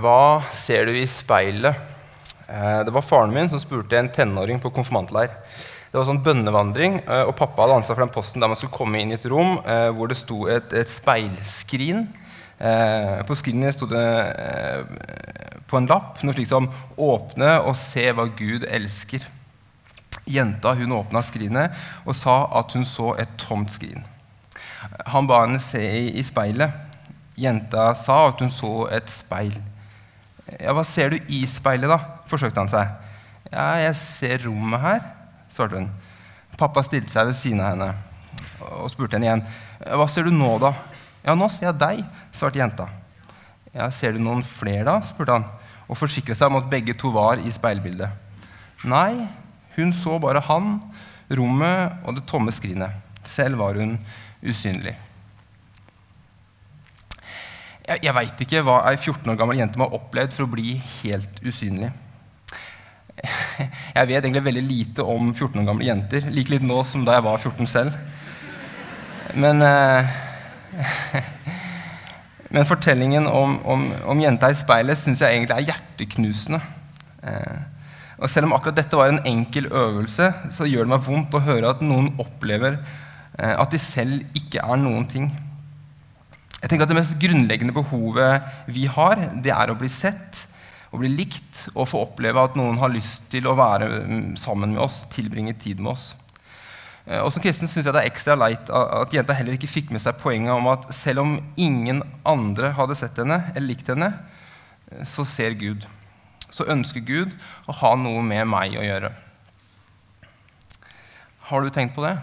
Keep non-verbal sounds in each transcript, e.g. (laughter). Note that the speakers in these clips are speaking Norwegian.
Hva ser du i speilet? Eh, det var faren min som spurte en tenåring på konfirmantleir. Det var sånn bønnevandring, eh, og Pappa hadde ansvar for den posten der man skulle komme inn i et rom eh, hvor det sto et, et speilskrin. På skrinet sto det på en lapp noe slikt som 'Åpne og se hva Gud elsker'. Jenta hun åpna skrinet og sa at hun så et tomt skrin. Han ba henne se i, i speilet. Jenta sa at hun så et speil. Ja, hva ser du i speilet, da? forsøkte han seg. Ja, jeg ser rommet her, svarte hun. Pappa stilte seg ved siden av henne og spurte henne igjen. Hva ser du nå, da? Ja, nå ser jeg deg, svarte jenta. Ja, Ser du noen flere, da? spurte han, og forsikret seg om at begge to var i speilbildet. Nei, hun så bare han, rommet og det tomme skrinet. Selv var hun usynlig. Jeg, jeg veit ikke hva ei 14 år gammel jente må ha opplevd for å bli helt usynlig. Jeg vet egentlig veldig lite om 14 år gamle jenter. Like litt nå som da jeg var 14 selv. Men, eh, men fortellingen om, om, om, jenta i speilet syns jeg egentlig er hjerteknusende. Eh, og selv om akkurat dette var en enkel øvelse, så gjør det meg vondt å høre at noen opplever eh, at de selv ikke er noen ting. Jeg tenker at Det mest grunnleggende behovet vi har, det er å bli sett og bli likt og få oppleve at noen har lyst til å være mm, sammen med oss, tilbringe tid med oss. Eh, og Som kristen syns jeg det er ekstra leit at jenta heller ikke fikk med seg poenget om at selv om ingen andre hadde sett henne eller likt henne, eh, så ser Gud. Så ønsker Gud å ha noe med meg å gjøre. Har du tenkt på det?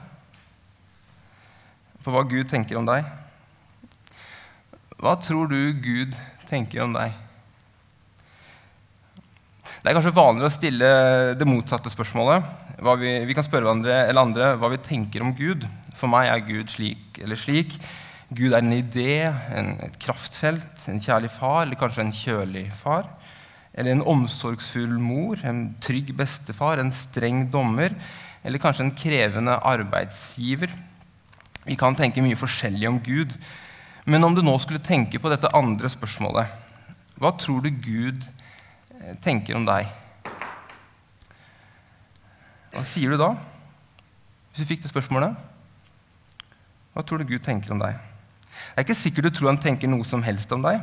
På hva Gud tenker om deg? Hva tror du Gud tenker om deg? Det er kanskje vanligere å stille det motsatte spørsmålet. Vi, vi, kan spørre hverandre eller andre hva vi tenker om Gud. For meg er Gud slik eller slik. Gud er en idé, en, et kraftfelt, en kjærlig far eller kanskje en kjølig far. Eller en omsorgsfull mor, en trygg bestefar, en streng dommer. Eller kanskje en krevende arbeidsgiver. Vi kan tenke mye forskjellig om Gud. Men om du nå skulle tenke på dette andre spørsmålet, hva tror du Gud eh, tenker om deg? Hva sier du da? Hvis du fikk det spørsmålet? Hva tror du Gud tenker om deg? Det er ikke sikkert du tror han tenker noe som helst om deg.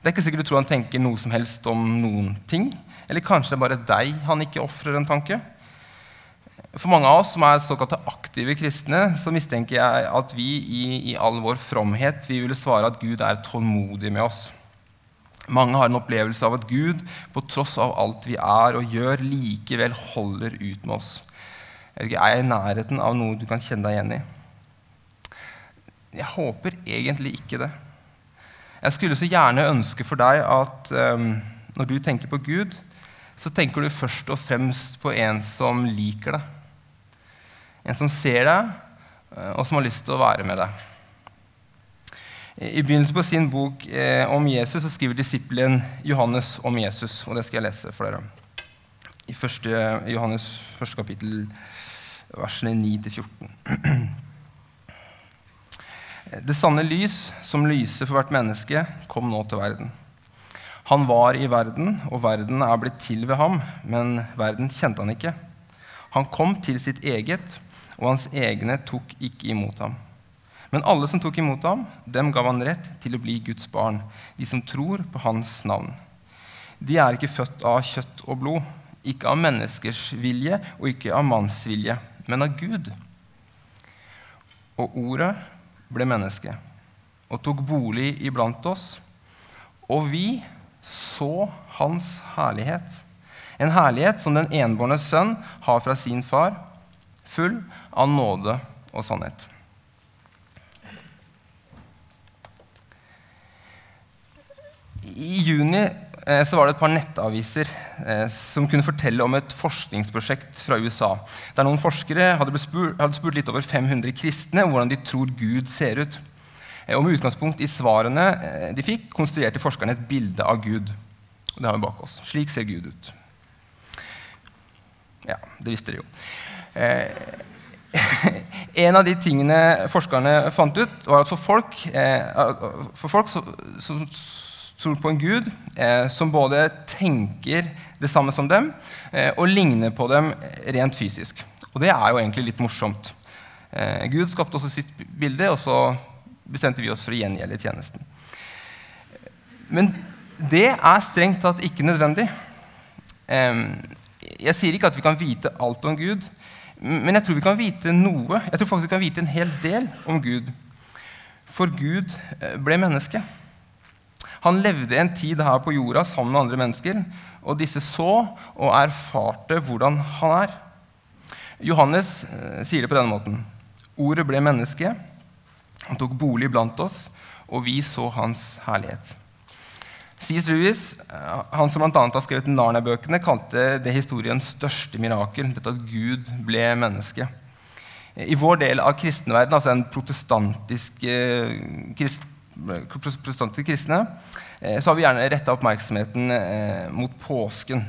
Det er ikke sikkert du tror han tenker noe som helst om noen ting. Eller kanskje det er bare deg han ikke ofrer en tanke. For mange av oss som er såkalte aktive kristne, så mistenker jeg at vi i, i all vår fromhet vi ville svare at Gud er tålmodig med oss. Mange har en opplevelse av at Gud, på tross av alt vi er og gjør, likevel holder ut med oss. Jeg er jeg i nærheten av noe du kan kjenne deg igjen i? Jeg håper egentlig ikke det. Jeg skulle så gjerne ønske for deg at um, når du tenker på Gud, så tenker du først og fremst på en som liker deg en som ser deg, eh, og som har lyst til å være med deg. I begynnelsen på sin bok eh, om Jesus så skriver disippelen Johannes om Jesus. og Det skal jeg lese for dere. I 1. Johannes 1. kapittel, versene 9-14. (clears throat) Det sanne lys, som lyser for hvert menneske, kom nå til verden. Han var i verden, og verden er blitt til ved ham, men verden kjente han ikke. Han kom til sitt eget, og hans egne tok ikke imot ham. Men alle som tok imot ham, dem gav han rett til å bli Guds barn, de som tror på hans navn. De er ikke født av kjøtt og blod, ikke av menneskers vilje og ikke av manns vilje, men av Gud. Og ordet ble menneske og tok bolig iblant oss, og vi så hans herlighet. En herlighet som den enbårne sønn har fra sin far, full av nåde og sannhet. I juni eh, så var det et par nettaviser eh, som kunne fortelle om et forskningsprosjekt fra USA. Der noen forskere hadde spurt, hadde spurt litt over 500 kristne hvordan de tror Gud ser ut. Eh, og Med utgangspunkt i svarene eh, de fikk, konstruerte forskerne et bilde av Gud. Og det har vi bak oss. Slik ser Gud ut. Ja, det visste dere jo. Eh, (laughs) en av de tingene forskerne fant ut, var at for folk, eh, for folk som tror på en gud eh, som både tenker det samme som dem og ligner på dem rent fysisk. Og det er jo egentlig litt morsomt. Gud skapte også sitt bilde, og så bestemte vi oss for å gjengjelde tjenesten. Men det er strengt tatt ikke nødvendig. Jeg sier ikke at vi kan vite alt om Gud, men jeg tror vi kan vite noe. Jeg tror faktisk vi kan vite en hel del om Gud. For Gud eh, ble menneske. Han levde en tid her på jorda sammen med andre mennesker, og disse så og erfarte hvordan han er. Johannes eh, sier det på denne måten. Ordet ble menneske, han tok bolig blant oss, og vi så hans herlighet. C.S. Lewis, eh, han som bl.a. har skrevet Narnia-bøkene, kalte det historiens største mirakel, dette at Gud ble menneske. I vår del av kristenverden, altså den protestantiske, krist, protestantiske kristne, eh, så har vi gjerne retta oppmerksomheten eh, mot påsken,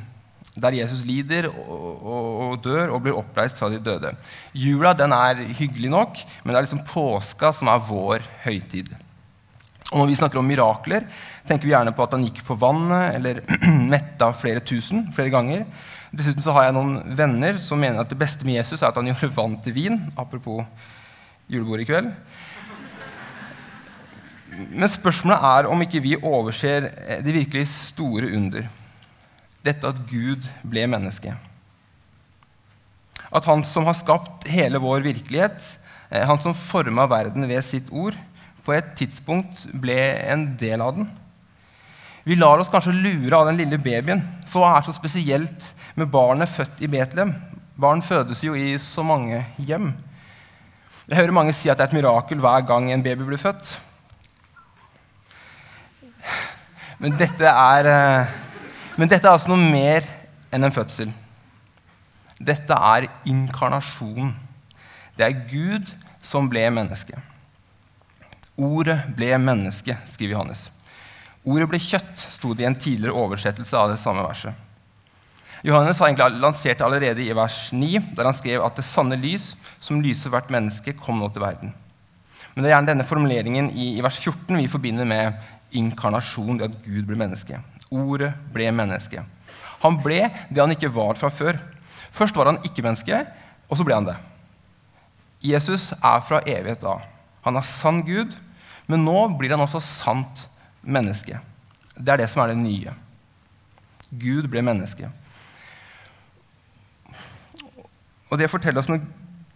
der Jesus lider og, og, og, dør og blir oppreist fra de døde. Jula den er hyggelig nok, men det er liksom påska som er vår høytid. Og når vi snakker om mirakler, tenker vi gjerne på at han gikk på vannet eller (clears throat) metta flere tusen flere ganger. Dessuten så har jeg noen venner som mener at det beste med Jesus er at han gjorde vann til vin. Apropos julebord i kveld. Men spørsmålet er om ikke vi overser det virkelig store under. Dette at Gud ble menneske. At han som har skapt hele vår virkelighet, eh, han som forma verden ved sitt ord, på et tidspunkt ble en del av den. Vi lar oss kanskje lure av den lille babyen. For hva er så spesielt med barnet født i Betlehem? Barn fødes jo i så mange hjem. Jeg hører mange si at det er et mirakel hver gang en baby blir født. Men dette er, eh, men dette er altså noe mer enn en fødsel. Dette er inkarnasjon. Det er Gud som ble menneske. Ordet ble menneske, skriver Johannes. Ordet ble kjøtt, sto det i en tidligere oversettelse av det samme verset. Johannes har egentlig lansert det allerede i vers 9, der han skrev at det sanne lys, som lyser hvert menneske, kom nå til verden. Men det er gjerne denne formuleringen i, i vers 14 vi forbinder med inkarnasjon, det at Gud ble menneske. Ordet ble menneske. Han ble det han ikke var fra før. Først var han ikke-menneske, og så ble han det. Jesus er fra evighet av. Han er sann Gud, men nå blir han også sant menneske. Det er det som er det nye. Gud ble menneske. Og Det forteller oss noe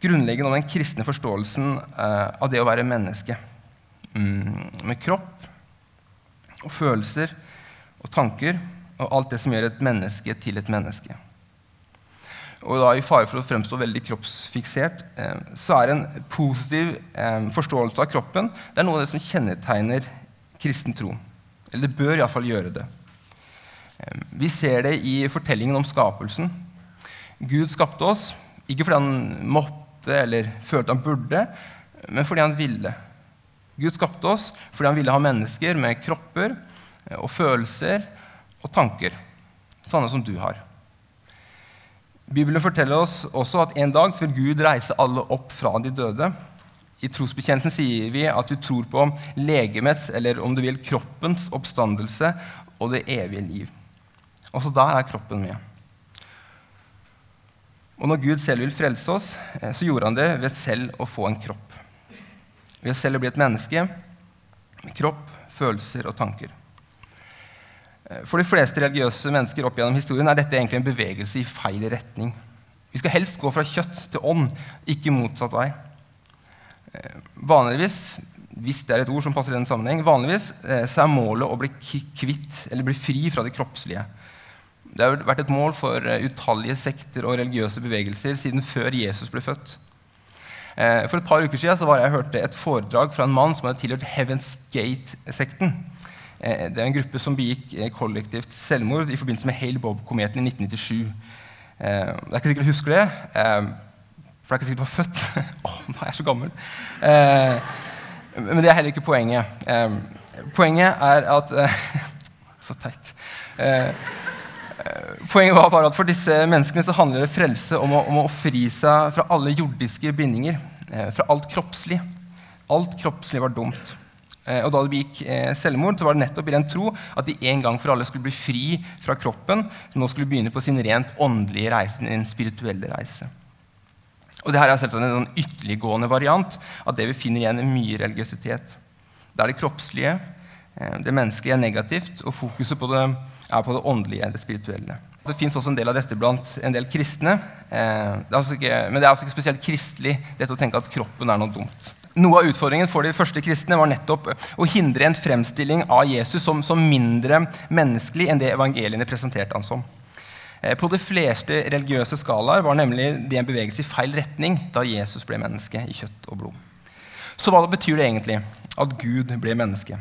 grunnleggende om den kristne forståelsen eh, av det å være menneske. Mm, med kropp og følelser og tanker og alt det som gjør et menneske til et menneske og da i fare for å fremstå veldig kroppsfiksert, eh, så er en positiv eh, forståelse av kroppen det er noe av det som kjennetegner kristen tro. Eller det bør iallfall gjøre det. Eh, vi ser det i fortellingen om skapelsen. Gud skapte oss ikke fordi han måtte eller følte han burde, men fordi han ville. Gud skapte oss fordi han ville ha mennesker med kropper og følelser og tanker, sånne som du har. Bibelen forteller oss også at en dag vil Gud reise alle opp fra de døde. I trosbekjennelsen sier vi at vi tror på legemets, eller om du vil kroppens, oppstandelse og det evige liv. Også der er kroppen med. Og når Gud selv vil frelse oss, eh, så gjorde han det ved selv å få en kropp. Ved selv å bli et menneske med kropp, følelser og tanker. Eh, for de fleste religiøse mennesker opp gjennom historien er dette egentlig en bevegelse i feil retning. Vi skal helst gå fra kjøtt til ånd, ikke motsatt vei. Eh, vanligvis hvis det er et ord som passer i den sammenheng, vanligvis eh, så er målet å bli kvitt eller bli fri fra det kroppslige. Det har vært et mål for utallige sekter og religiøse bevegelser siden før Jesus ble født. For et par uker siden var jeg hørte et foredrag fra en mann som hadde tilhørt Heaven's Gate-sekten. Eh, det er en gruppe som begikk eh, kollektivt selvmord i forbindelse med Hale Bob-kometen i 1997. Eh, det er ikke sikkert du husker det, for det er ikke sikkert du var født. (laughs) Åh, oh, nå er jeg så gammel. Men det er heller ikke poenget. Poenget er at (laughs) Så teit. Poenget var bare at for disse menneskene så handler det frelse om å, om å fri seg fra alle jordiske bindinger. Fra alt kroppslig. Alt kroppslig var dumt. Eh, og da de begikk eh, selvmord, så var det nettopp i den tro at de en gang for alle skulle bli fri fra kroppen, som nå skulle begynne på sin rent åndelige reise, en spirituelle reise. Og det her er selvsagt en sånn ytterliggående variant av det vi finner igjen i mye religiøsitet. Det er det kroppslige, eh, det menneskelige, er negativt, og fokuset på det er på det åndelige, det spirituelle. Det fins også en del av dette blant en del kristne. Det altså ikke, men det er altså ikke spesielt kristelig dette å tenke at kroppen er noe dumt. Noe av utfordringen for de første kristne var nettopp å hindre en fremstilling av Jesus som, som mindre menneskelig enn det evangeliene presenterte han som. Eh, på de fleste religiøse skalaer var nemlig det en bevegelse i feil retning da Jesus ble menneske i kjøtt og blod. Så hva betyr det egentlig at Gud ble menneske?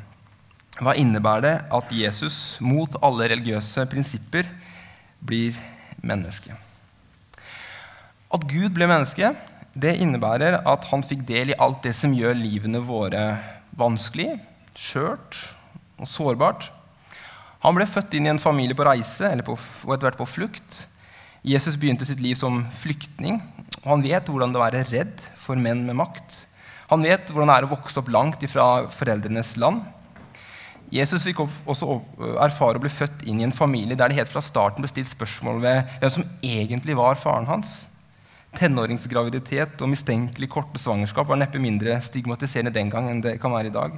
Hva innebærer det at Jesus mot alle religiøse prinsipper blir menneske? At Gud ble menneske, det innebærer at han fikk del i alt det som gjør livene våre vanskelig, skjørt og sårbart. Han ble født inn i en familie på reise på, og etter hvert på flukt. Jesus begynte sitt liv som flyktning. og Han vet hvordan det er å være redd for menn med makt. Han vet hvordan det er å vokse opp langt fra foreldrenes land. Jesus fikk også erfare å bli født inn i en familie der det helt fra starten ble stilt spørsmål ved hvem som egentlig var faren hans. Tenåringsgraviditet og mistenkelig korte svangerskap var neppe mindre stigmatiserende den gang enn det kan være i dag.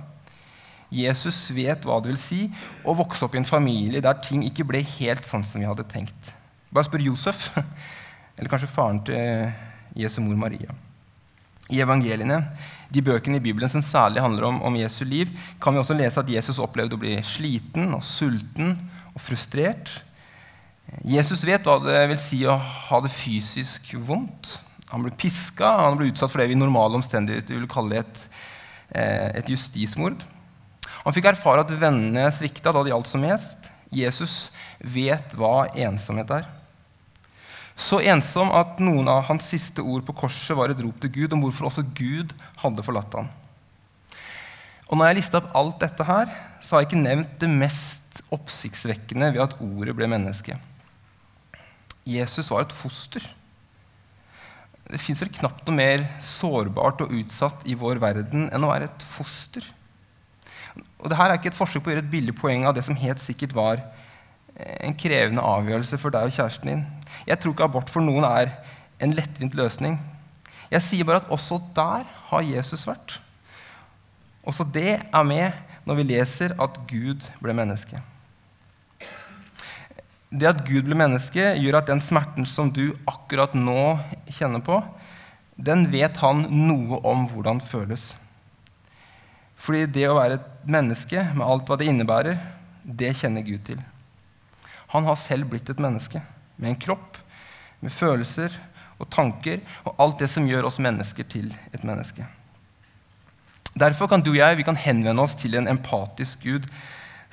Jesus vet hva det vil si å vokse opp i en familie der ting ikke ble helt sånn som vi hadde tenkt. Bare spør Josef, (laughs) eller kanskje faren til Jesu mor Maria. I evangeliene, de bøkene i Bibelen som særlig handler om, om Jesu liv, kan vi også lese at Jesus opplevde å bli sliten og sulten og frustrert. Jesus vet hva det vil si å ha det fysisk vondt. Han ble piska, han ble utsatt for det vi i normale omstendigheter vil kalle et, eh, et justismord. Han fikk erfare at vennene svikta da det gjaldt som mest. Jesus vet hva ensomhet er. Så ensom at noen av hans siste ord på korset var et rop til Gud om hvorfor også Gud hadde forlatt ham. Og når jeg lista opp alt dette her, så har jeg ikke nevnt det mest oppsiktsvekkende ved at ordet ble menneske. Jesus var et foster. Det fins vel knapt noe mer sårbart og utsatt i vår verden enn å være et foster. Og Dette er ikke et forsøk på å gjøre et billig poeng av det som helt sikkert var en krevende avgjørelse for deg og kjæresten din. Jeg tror ikke abort for noen er en lettvint løsning. Jeg sier bare at også der har Jesus vært. Også det er med når vi leser at Gud ble menneske. Det at Gud blir menneske, gjør at den smerten som du akkurat nå kjenner på, den vet han noe om hvordan føles. Fordi det å være et menneske med alt hva det innebærer, det kjenner Gud til. Han har selv blitt et menneske med en kropp, med følelser og tanker og alt det som gjør oss mennesker til et menneske. Derfor kan du og jeg vi kan henvende oss til en empatisk Gud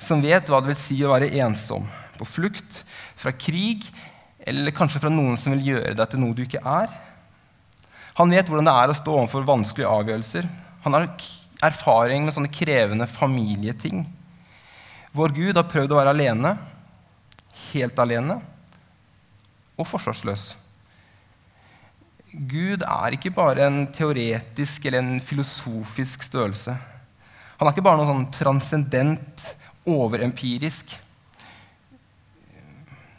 som vet hva det vil si å være ensom, på flukt fra krig, eller kanskje fra noen som vil gjøre deg til noe du ikke er. Han vet hvordan det er å stå overfor vanskelige avgjørelser. Han har erfaring med sånne krevende familieting. Vår Gud har prøvd å være alene, helt alene og forsvarsløs. Gud er ikke bare en teoretisk eller en filosofisk størrelse. Han er ikke bare noe sånn transcendent, overempirisk.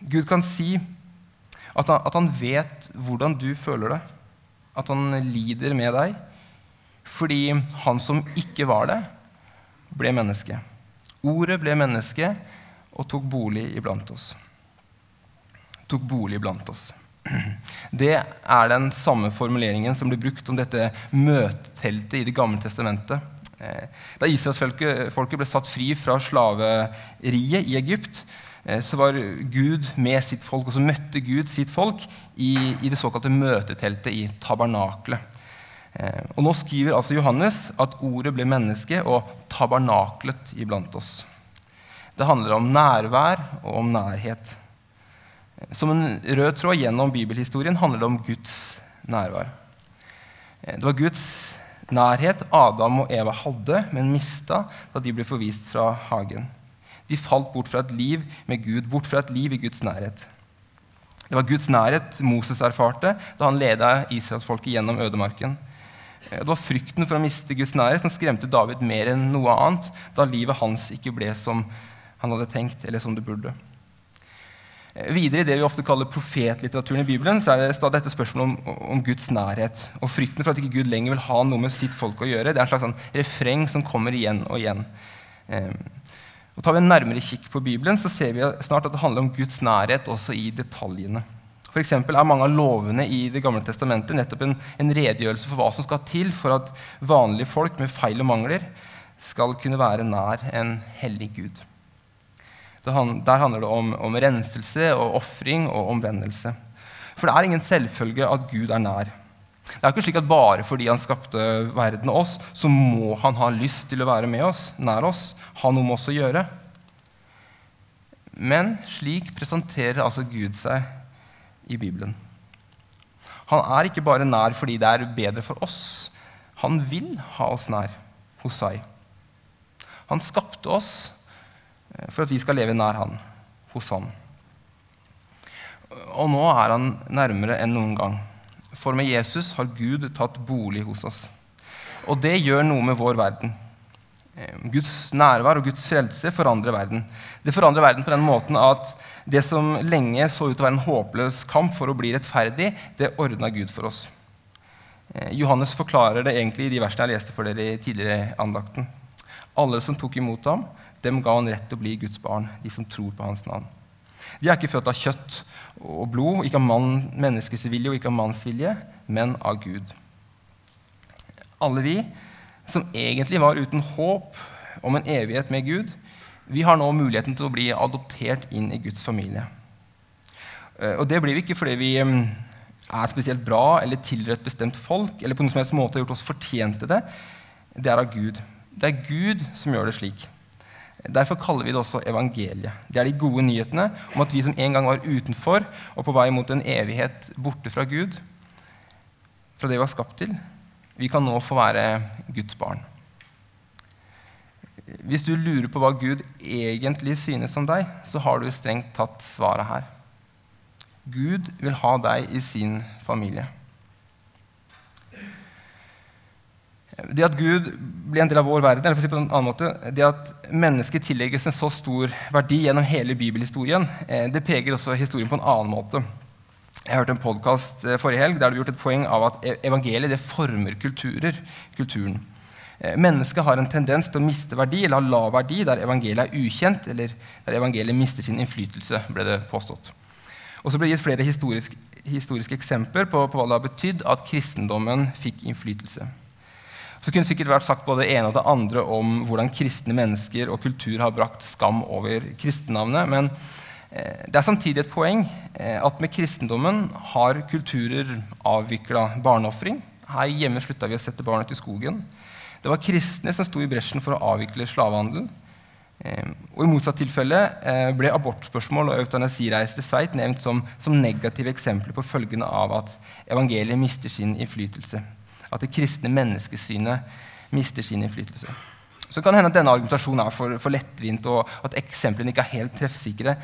Gud kan si at han, at han, vet hvordan du føler det, at han lider med deg, fordi han som ikke var det, ble menneske. Ordet ble menneske og tok bolig iblant oss. Tok bolig iblant oss. Det er den samme formuleringen som blir brukt om dette møteteltet i Det gamle testamentet. Eh, da israelsfolket ble satt fri fra slaveriet i Egypt, Eh, så var Gud med sitt folk, og så møtte Gud sitt folk i, i det såkalte møteteltet i tabernaklet. Eh, og nå skriver altså Johannes at ordet ble menneske og tabernaklet iblant oss. Det handler om nærvær og om nærhet. Eh, som en rød tråd gjennom bibelhistorien handler det om Guds nærvær. Det var Guds nærhet Adam og Eva hadde, men mista da de ble forvist fra hagen. De falt bort fra et liv med Gud, bort fra et liv i Guds nærhet. Det var Guds nærhet Moses erfarte da han leda israelsfolket gjennom ødemarken. Eh, det var frykten for å miste Guds nærhet som skremte David mer enn noe annet da livet hans ikke ble som han hadde tenkt, eller som det burde. Eh, videre I det vi ofte kaller profetlitteraturen i Bibelen, så er det dette spørsmålet om, om, Guds nærhet. Og frykten for at ikke Gud lenger vil ha noe med sitt folk å gjøre. Det er en slags sånn refreng som kommer igjen og igjen. Eh, og Tar vi en nærmere kikk på Bibelen, så ser vi snart at det handler om Guds nærhet også i detaljene. For er mange av lovene i Det gamle testamentet nettopp en, en, redegjørelse for hva som skal til for at vanlige folk med feil og mangler skal kunne være nær en hellig Gud. Der handler det om, om renselse og ofring og omvendelse. For det er ingen selvfølge at Gud er nær. Det er ikke slik at bare fordi han skapte verden og oss, så må han ha lyst til å være med oss, nær oss, ha noe med oss å gjøre. Men slik presenterer altså Gud seg i Bibelen. Han er ikke bare nær fordi det er bedre for oss. Han vil ha oss nær hos seg. Han skapte oss for at vi skal leve nær han, hos han. Og nå er han nærmere enn noen gang. For med Jesus har Gud tatt bolig hos oss. Og det gjør noe med vår verden. Eh, Guds nærvær og Guds frelse forandrer verden. Det forandrer verden på den måten at det som lenge så ut til å være en håpløs kamp for å bli rettferdig, det ordna Gud for oss. Eh, Johannes forklarer det egentlig i de versene jeg leste for dere i tidligere andakten. Alle som tok imot ham, dem ga han rett til å bli Guds barn, de som tror på hans navn. De er ikke født av kjøtt og blod, ikke av mann, menneskets vilje og ikke av manns vilje, men av Gud. Alle vi som egentlig var uten håp om en evighet med Gud, vi har nå muligheten til å bli adoptert inn i Guds familie. Eh, og det blir vi ikke fordi vi mm, er spesielt bra eller tilhører et bestemt folk eller på noen som helst måte har gjort oss fortjente det. Det er av Gud. Det er Gud som gjør det slik. Derfor kaller vi det også evangeliet. Det er de gode nyhetene om at vi som en gang var utenfor og på vei mot en evighet borte fra Gud, fra det vi var skapt til, vi kan nå få være Guds barn. Hvis du lurer på hva Gud egentlig synes om deg, så har du strengt tatt svaret her. Gud vil ha deg i sin familie. Det at Gud blir en del av vår verden, eller for å si på en annen måte, det at mennesket tillegges en så stor verdi gjennom hele bibelhistorien, eh, det preger også historien på en annen måte. Jeg hørte en podkast eh, forrige helg der det ble gjort et poeng av at e- evangeliet det former kulturer, kulturen. Eh, mennesket har en tendens til å miste verdi eller ha lav verdi der evangeliet er ukjent, eller der evangeliet mister sin innflytelse, ble det påstått. Og så ble det gitt flere historiske, historiske eksempler på, på, hva det har betydd at kristendommen fikk innflytelse. Så kunne det sikkert vært sagt både det ene og det andre om hvordan kristne mennesker og kultur har brakt skam over kristennavnet. men Eh, det er samtidig et poeng eh, at med kristendommen har kulturer avvikla barneofring. Her hjemme slutta vi å sette barn ut i skogen. Det var kristne som sto i bresjen for å avvikle slavehandel. Eh, og I motsatt tilfelle ble abortspørsmål og eutanasireiser til Sveit nevnt som, som negative eksempler på følgene av at evangeliet mister sin innflytelse. At det kristne menneskesynet mister sin innflytelse. Så kan det hende at denne argumentasjonen er for, for lettvint, og at eksemplene ikke er helt treffsikre.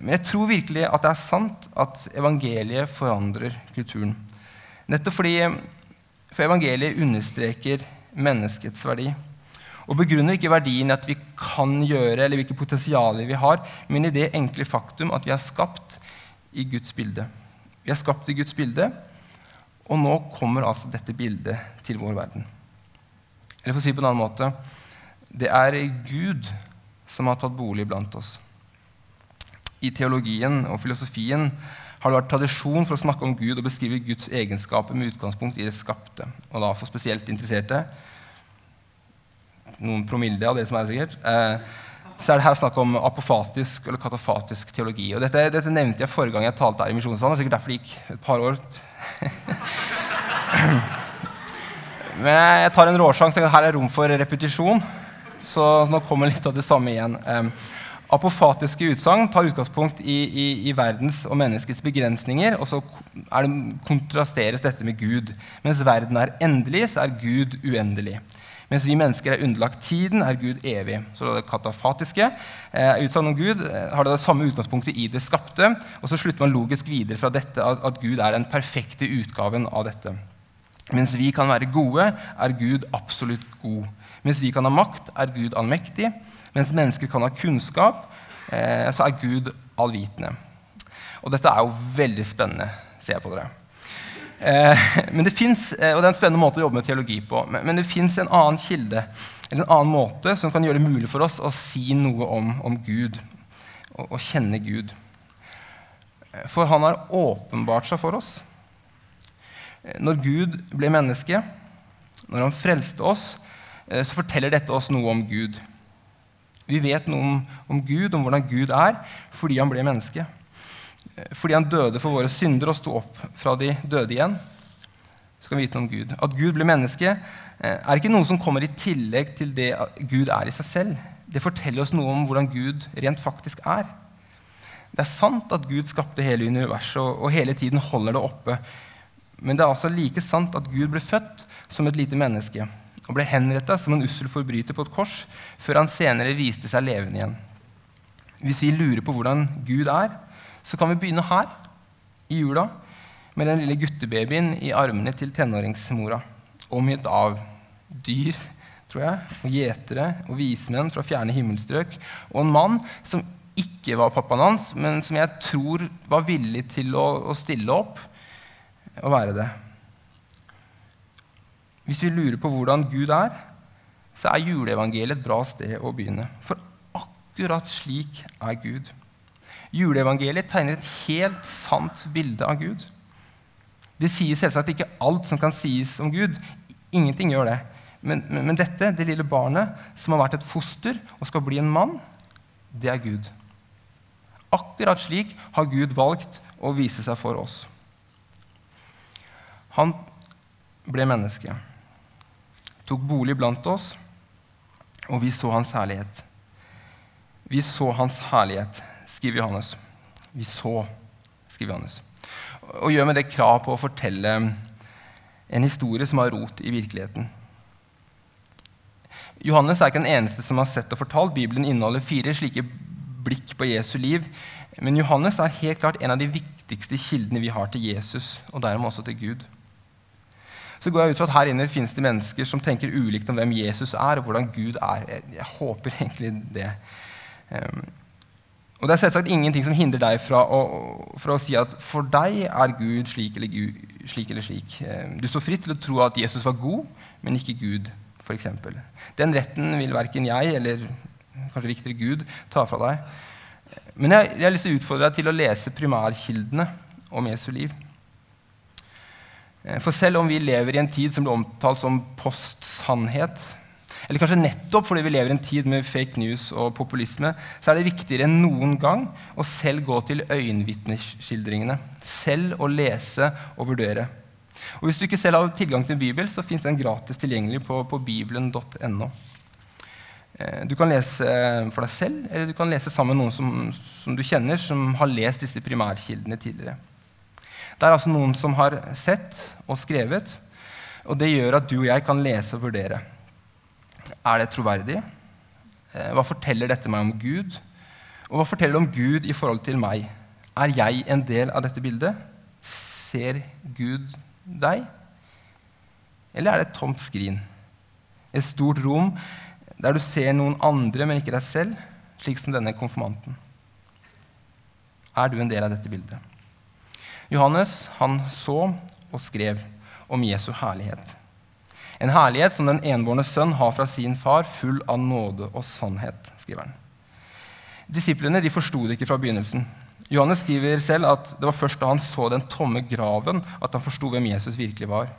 Men jeg tror virkelig at det er sant at evangeliet forandrer kulturen. Nettopp fordi for evangeliet understreker menneskets verdi. Og begrunner ikke verdien at vi kan gjøre, eller hvilke potensialer vi har, men i det enkle faktum at vi er skapt i Guds bilde. Vi er skapt i Guds bilde, og nå kommer altså dette bildet til vår verden. Eller for å si det på en annen måte det er Gud som har tatt bolig blant oss i teologien og filosofien har det vært tradisjon for å snakke om Gud og beskrive Guds egenskaper med utgangspunkt i det skapte. Og da for spesielt interesserte, noen promille av dere som er sikkert, eh, så er det her snakk om apofatisk eller katafatisk teologi. Og dette, dette nevnte jeg forrige gang jeg talte her i Misjonssalen. sikkert derfor det gikk et par år. (laughs) Men jeg tar en råsjanse. Her er rom for repetisjon. Så nå kommer litt av det samme igjen. Apofatiske utsagn tar utgangspunkt i, i, i, verdens og menneskets begrensninger, og så det, kontrasteres dette med Gud. Mens verden er endelig, så er Gud uendelig. Mens vi mennesker er underlagt tiden, er Gud evig. Så det katafatiske eh, utsagnet om Gud eh, har det, samme utgangspunktet i det skapte. Og så slutter man logisk videre fra dette at Gud er den perfekte utgaven av dette. Mens vi kan være gode, er Gud absolutt god. Mens vi kan ha makt, er Gud allmektig. Mens mennesker kan ha kunnskap, eh, så er Gud allvitende. Og dette er jo veldig spennende, ser jeg på dere. Eh, men det finnes, eh, og det er en spennende måte å jobbe med teologi på, men, det fins en annen kilde eller en annen måte som kan gjøre det mulig for oss å si noe om, om Gud og kjenne Gud. Eh, for han har åpenbart seg for oss. Når Gud ble menneske, når han frelste oss, så forteller dette oss noe om Gud. Vi vet noe om, om Gud, om hvordan Gud er, fordi han ble menneske. Fordi han døde for våre synder og sto opp fra de døde igjen, skal vi vite om Gud. At Gud ble menneske, eh, er ikke noe som kommer i tillegg til det Gud er i seg selv. Det forteller oss noe om hvordan Gud rent faktisk er. Det er sant at Gud skapte hele universet og, hele tiden holder det oppe. Men det er altså like sant at Gud ble født som et lite menneske og ble henretta som en ussel forbryter på et kors, før han senere viste seg levende igjen. Hvis vi lurer på hvordan Gud er, så kan vi begynne her, i jula, med den lille guttebabyen i armene til tenåringsmora, omgitt av dyr tror jeg, og gjetere og vismenn fra fjerne himmelstrøk, og en mann som ikke var pappaen hans, men som jeg tror var villig til å, å stille opp og være det. Hvis vi lurer på hvordan Gud er, så er juleevangeliet et bra sted å begynne. For akkurat slik er Gud. Juleevangeliet tegner et helt sant bilde av Gud. Det sier selvsagt ikke alt som kan sies om Gud. Ingenting gjør det. Men, men, men, dette, det lille barnet som har vært et foster og skal bli en mann, det er Gud. Akkurat slik har Gud valgt å vise seg for oss. Han ble menneske, tok bolig blant oss, og vi så hans herlighet. Vi så hans herlighet skriver Johannes. Vi så, skriver Johannes. Og gjør med det krav på å fortelle en historie som har rot i virkeligheten. Johannes er ikke den eneste som har sett og fortalt. Bibelen inneholder fire slike blikk på Jesu liv. Men Johannes er helt klart en av de viktigste kildene vi har til Jesus, og dermed også til Gud. Så går jeg ut fra at Her inne finnes det mennesker som tenker ulikt om hvem Jesus er, og hvordan Gud er. Jeg, håper egentlig det. Og Det er selvsagt ingenting som hindrer deg fra å, fra å si at for deg er Gud slik eller, Gud, slik eller slik. Eh, du står fritt til å tro at Jesus var god, men ikke Gud, f.eks. Den retten vil verken jeg eller kanskje viktigere Gud ta fra deg. Men jeg, jeg har lyst til å utfordre deg til å lese primærkildene om Jesu liv. Eh, for selv om vi lever i en tid som blir omtalt som postsannhet, eller kanskje nettopp fordi vi lever i en tid med fake news og populisme, så er det viktigere enn noen gang å selv gå til øyenvitneskildringene. Selv å lese og vurdere. Og Hvis du ikke selv har tilgang til en Bibel, så fins den gratis tilgjengelig på, på bibelen.no. Eh, du kan lese for deg selv, eller du kan lese sammen med noen som, som du kjenner, som har lest disse primærkildene tidligere. Det er altså noen som har sett og skrevet, og det gjør at du og jeg kan lese og vurdere. Er det troverdig? Eh, hva forteller dette meg om Gud? Og hva forteller det om Gud i forhold til meg? Er jeg en del av dette bildet? Ser Gud deg? Eller er det et tomt skrin? Et stort rom der du ser noen andre, men ikke deg selv, slik som denne konfirmanten. Er du en del av dette bildet? Johannes han så og skrev om Jesu herlighet. En herlighet som den enbårne sønn har fra sin far, full av nåde og sannhet. skriver han. Disiplene de forsto det ikke fra begynnelsen. Johannes skriver selv at det var først da han så den tomme graven, at han forsto hvem Jesus virkelig var.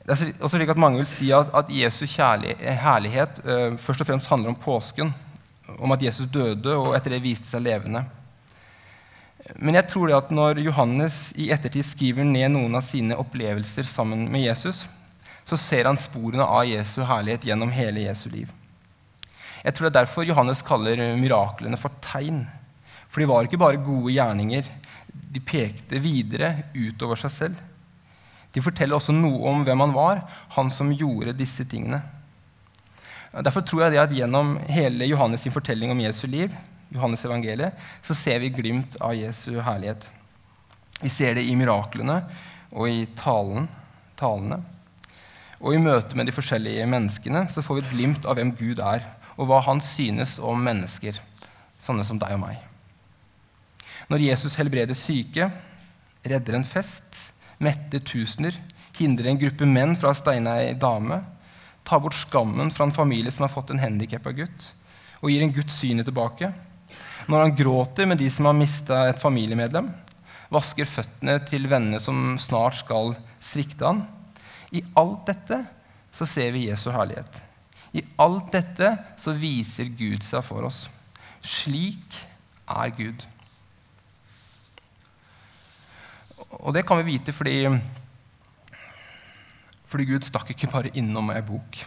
Det er også slik at Mange vil si at, at Jesu herlighet uh, først og fremst handler om påsken, om at Jesus døde og etter det viste seg levende. Men jeg tror det at når Johannes i ettertid skriver ned noen av sine opplevelser sammen med Jesus, så ser han sporene av Jesu herlighet gjennom hele Jesu liv. Jeg tror det er derfor Johannes kaller miraklene for tegn. For de var ikke bare gode gjerninger. De pekte videre utover seg selv. De forteller også noe om hvem han var, han som gjorde disse tingene. Derfor tror jeg det at gjennom hele Johannes' fortelling om Jesu liv Johannes evangeliet, så ser vi glimt av Jesu herlighet. Vi ser det i miraklene og i talen talene. Og i møte med de forskjellige menneskene så får vi et glimt av hvem Gud er, og hva han synes om mennesker, sånne som deg og meg. Når Jesus helbreder syke, redder en fest, metter tusener, hindrer en gruppe menn fra å steine ei dame, tar bort skammen fra en familie som har fått en handikappa gutt, og gir en gutt synet tilbake, når han gråter med de som har mista et familiemedlem, vasker føttene til vennene som snart skal svikte han. I alt dette så ser vi Jesu herlighet. I alt dette så viser Gud seg for oss. Slik er Gud. Og det kan vi vite fordi, fordi Gud stakk ikke bare innom ei bok.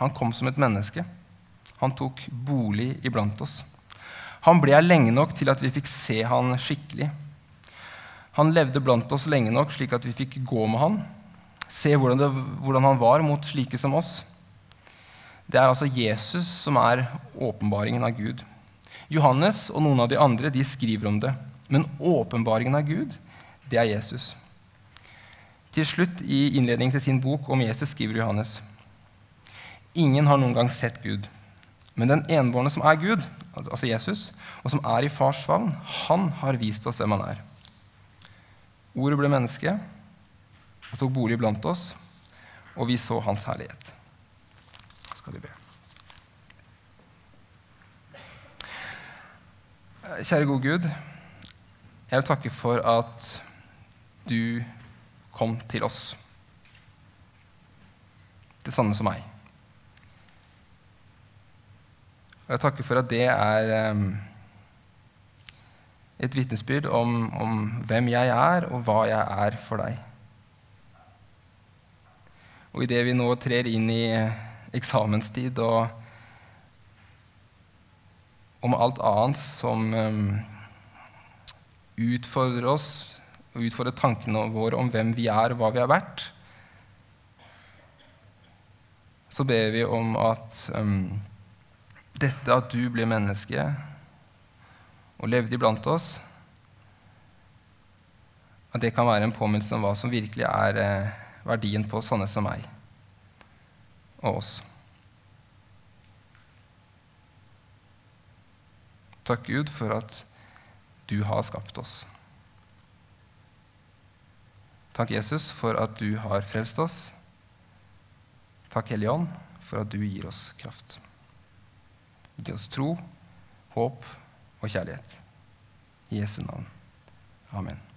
Han kom som et menneske. Han tok bolig iblant oss. Han ble her lenge nok til at vi fikk se han skikkelig. Han levde blant oss lenge nok slik at vi fikk gå med han, se hvordan, det, hvordan han var mot slike som oss. Det er altså Jesus som er åpenbaringen av Gud. Johannes og noen av de andre de skriver om det. Men åpenbaringen av Gud, det er Jesus. Til slutt i innledningen til sin bok om Jesus skriver Johannes.: Ingen har noen gang sett Gud. Men den enbårne som er Gud, altså Jesus, og som er i fars favn, han har vist oss hvem han er. Ordet ble menneske og tok bolig blant oss, og vi så hans herlighet. Skal vi be. Kjære gode Gud, jeg vil takke for at du kom til oss, til sånne som meg. Og jeg takker for at det er um, et vitnesbyrd om, om, hvem jeg er, og hva jeg er for deg. Og idet vi nå trer inn i eksamenstid og, om alt annet som um, utfordrer oss og utfordrer tankene våre om hvem vi er, og hva vi har vært, så ber vi om at um, dette at du ble menneske og levde iblant oss, at det kan være en påminnelse om hva som virkelig er eh, verdien på sånne som meg og oss. Takk, Gud, for at du har skapt oss. Takk, Jesus, for at du har frelst oss. Takk, Hellige Ånd, for at du gir oss kraft. Gi oss tro, håp og kjærlighet. I Jesu navn. Amen.